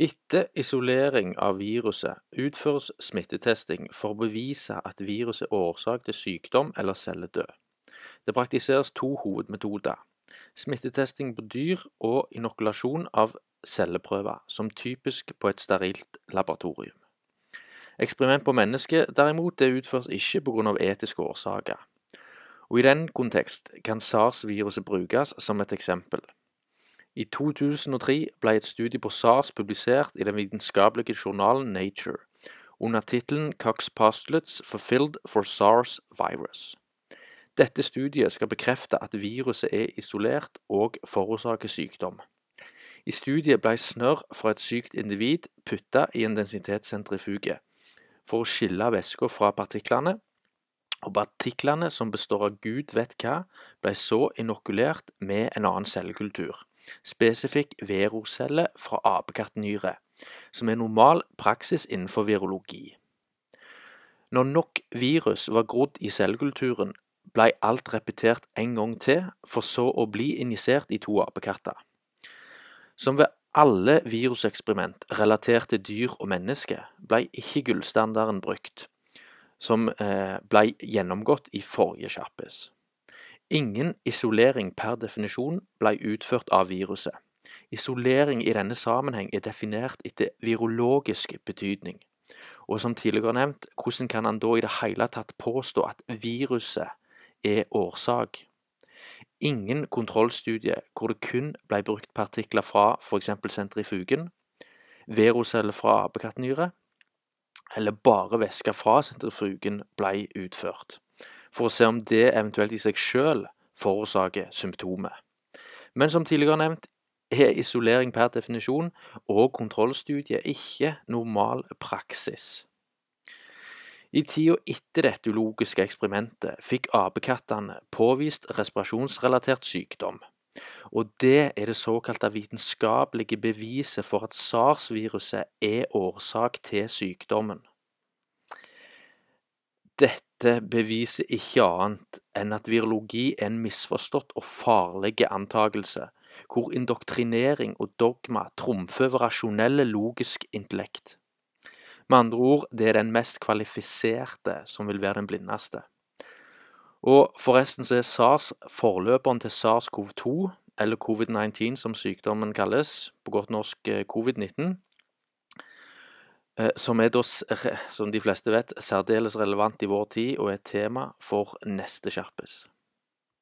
Etter isolering av viruset utføres smittetesting for å bevise at viruset er årsak til sykdom eller celledød. Det praktiseres to hovedmetoder, smittetesting på dyr og inokulasjon av celleprøver, som typisk på et sterilt laboratorium. Eksperiment på mennesker derimot det utføres ikke pga. etiske årsaker, og i den kontekst kan sars-viruset brukes som et eksempel. I 2003 ble et studie på SARS publisert i den vitenskapelige journalen Nature, under tittelen Cox Postulates fulfilled for SARS virus. Dette studiet skal bekrefte at viruset er isolert og forårsaker sykdom. I studiet ble snørr fra et sykt individ putta i en densitetssentrifuge for å skille væska fra partiklene, og partiklene, som består av gud vet hva, ble så inokulert med en annen cellekultur spesifikk verocelle fra apekattnyre, som er normal praksis innenfor virologi. Når nok virus var grodd i cellekulturen, blei alt repetert en gang til, for så å bli injisert i to apekatter. Som ved alle viruseksperiment relatert til dyr og mennesker, blei ikke gullstandarden brukt, som ble blei gjennomgått i forrige sjappis. Ingen isolering per definisjon ble utført av viruset. Isolering i denne sammenheng er definert etter virologisk betydning. Og som tidligere nevnt, hvordan kan han da i det hele tatt påstå at viruset er årsak? Ingen kontrollstudie hvor det kun ble brukt partikler fra f.eks. sentrifugen, veroceller fra apekattnyre, eller bare væske fra sentrifugen ble utført for å se om det eventuelt i seg selv forårsaker symptomet. Men som tidligere nevnt er isolering per definisjon og kontrollstudie ikke normal praksis. I tida etter dette ulogiske eksperimentet fikk apekattene påvist respirasjonsrelatert sykdom, og det er det såkalte vitenskapelige beviset for at sars-viruset er årsak til sykdommen. Dette beviser ikke annet enn at virologi er en misforstått og farlig antakelse, hvor indoktrinering og dogma trumfer rasjonelle, logisk intellekt. Med andre ord, det er den mest kvalifiserte som vil være den blindeste. Og forresten så er sars forløperen til sars-cov-2, eller covid-19 som sykdommen kalles, på godt norsk eh, covid-19, Eh, som er da, som de fleste vet, særdeles relevant i vår tid og er tema for neste Skjerpes.